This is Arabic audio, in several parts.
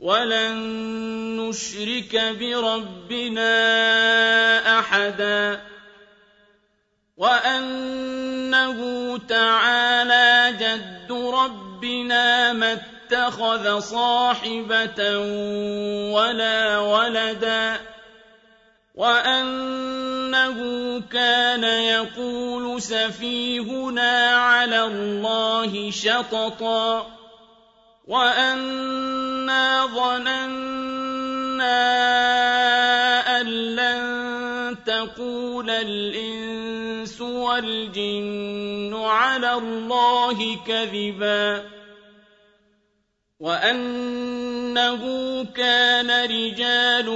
وَلَن نُّشْرِكَ بِرَبِّنَا أَحَدًا وَأَنَّهُ تَعَالَىٰ جَدُّ رَبِّنَا مَا اتَّخَذَ صَاحِبَةً وَلَا وَلَدًا وَأَنَّهُ كَانَ يَقُولُ سَفِيهُنَا عَلَى اللَّهِ شَطَطًا وَأَنَّا ظَنَنَّا أَن لَّن تَقُولَ الْإِنسُ وَالْجِنُّ عَلَى اللَّهِ كَذِبًا وَأَنَّهُ كَانَ رِجَالٌ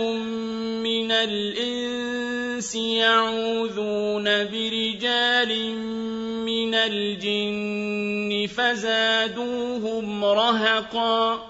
مِّنَ الْإِنسِ يَعُوذُونَ بِرِجَالٍ مِّنَ الْجِنِّ فَزَادُوهُمْ رَهَقًا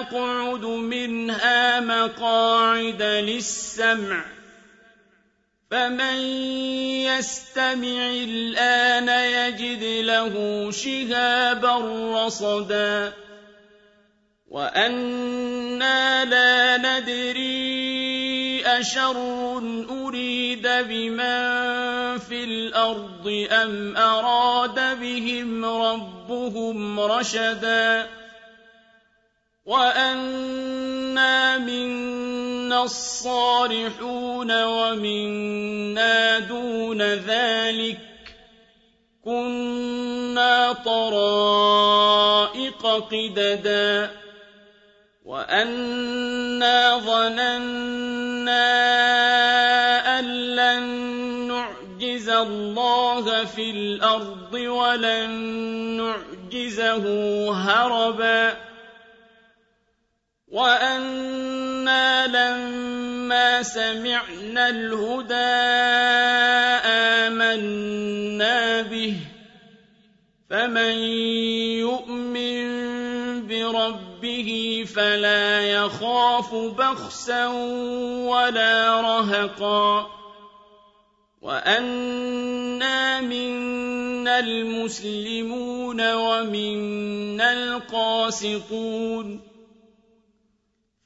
نَقْعُدُ مِنْهَا مَقَاعِدَ لِلسَّمْعِ. فَمَن يَسْتَمِعِ الْآنَ يَجِدْ لَهُ شِهَابًا رَّصَدًا. وَأَنَّا لَا نَدْرِي أَشَرٌّ أُرِيدَ بِمَن فِي الْأَرْضِ أَمْ أَرَادَ بِهِمْ رَبُّهُمْ رَشَدًا. وَأَنَّا مِنَّا الصَّالِحُونَ وَمِنَّا دُونَ ذَٰلِكَ ۖ كُنَّا طَرَائِقَ قِدَدًا وَأَنَّا ظَنَنَّا أَن لَّن نُّعْجِزَ اللَّهَ فِي الْأَرْضِ وَلَن نُّعْجِزَهُ هَرَبًا وَأَنَّا لَمَّا سَمِعْنَا الْهُدَىٰ آمَنَّا بِهِ ۖ فَمَن يُؤْمِن بِرَبِّهِ فَلَا يَخَافُ بَخْسًا وَلَا رَهَقًا وَأَنَّا مِنَّا الْمُسْلِمُونَ وَمِنَّا الْقَاسِطُونَ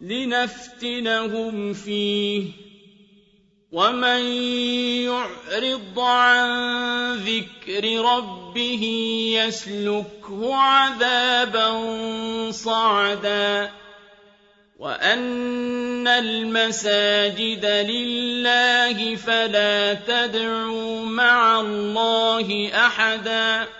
لِّنَفْتِنَهُمْ فِيهِ ۚ. وَمَن يُعْرِضْ عَن ذِكْرِ رَبِّهِ يَسْلُكْهُ عَذَابًا صَعَدًا. وَأَنَّ الْمَسَاجِدَ لِلَّهِ فَلَا تَدْعُوا مَعَ اللَّهِ أَحَدًا.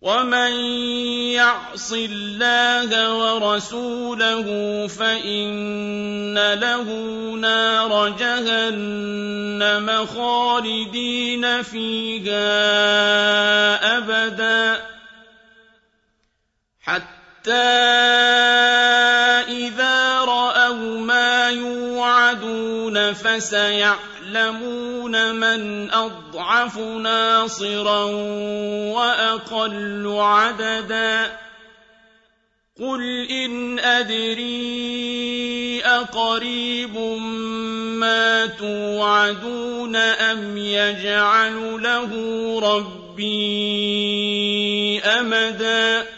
ومن يعص الله ورسوله فإن له نار جهنم خالدين فيها أبدا حتى إذا رأوا ما يوعدون فسيعلمون من أضعف ناصرا وأقل عددا. قل إن أدري أقريب ما توعدون أم يجعل له ربي أمدا.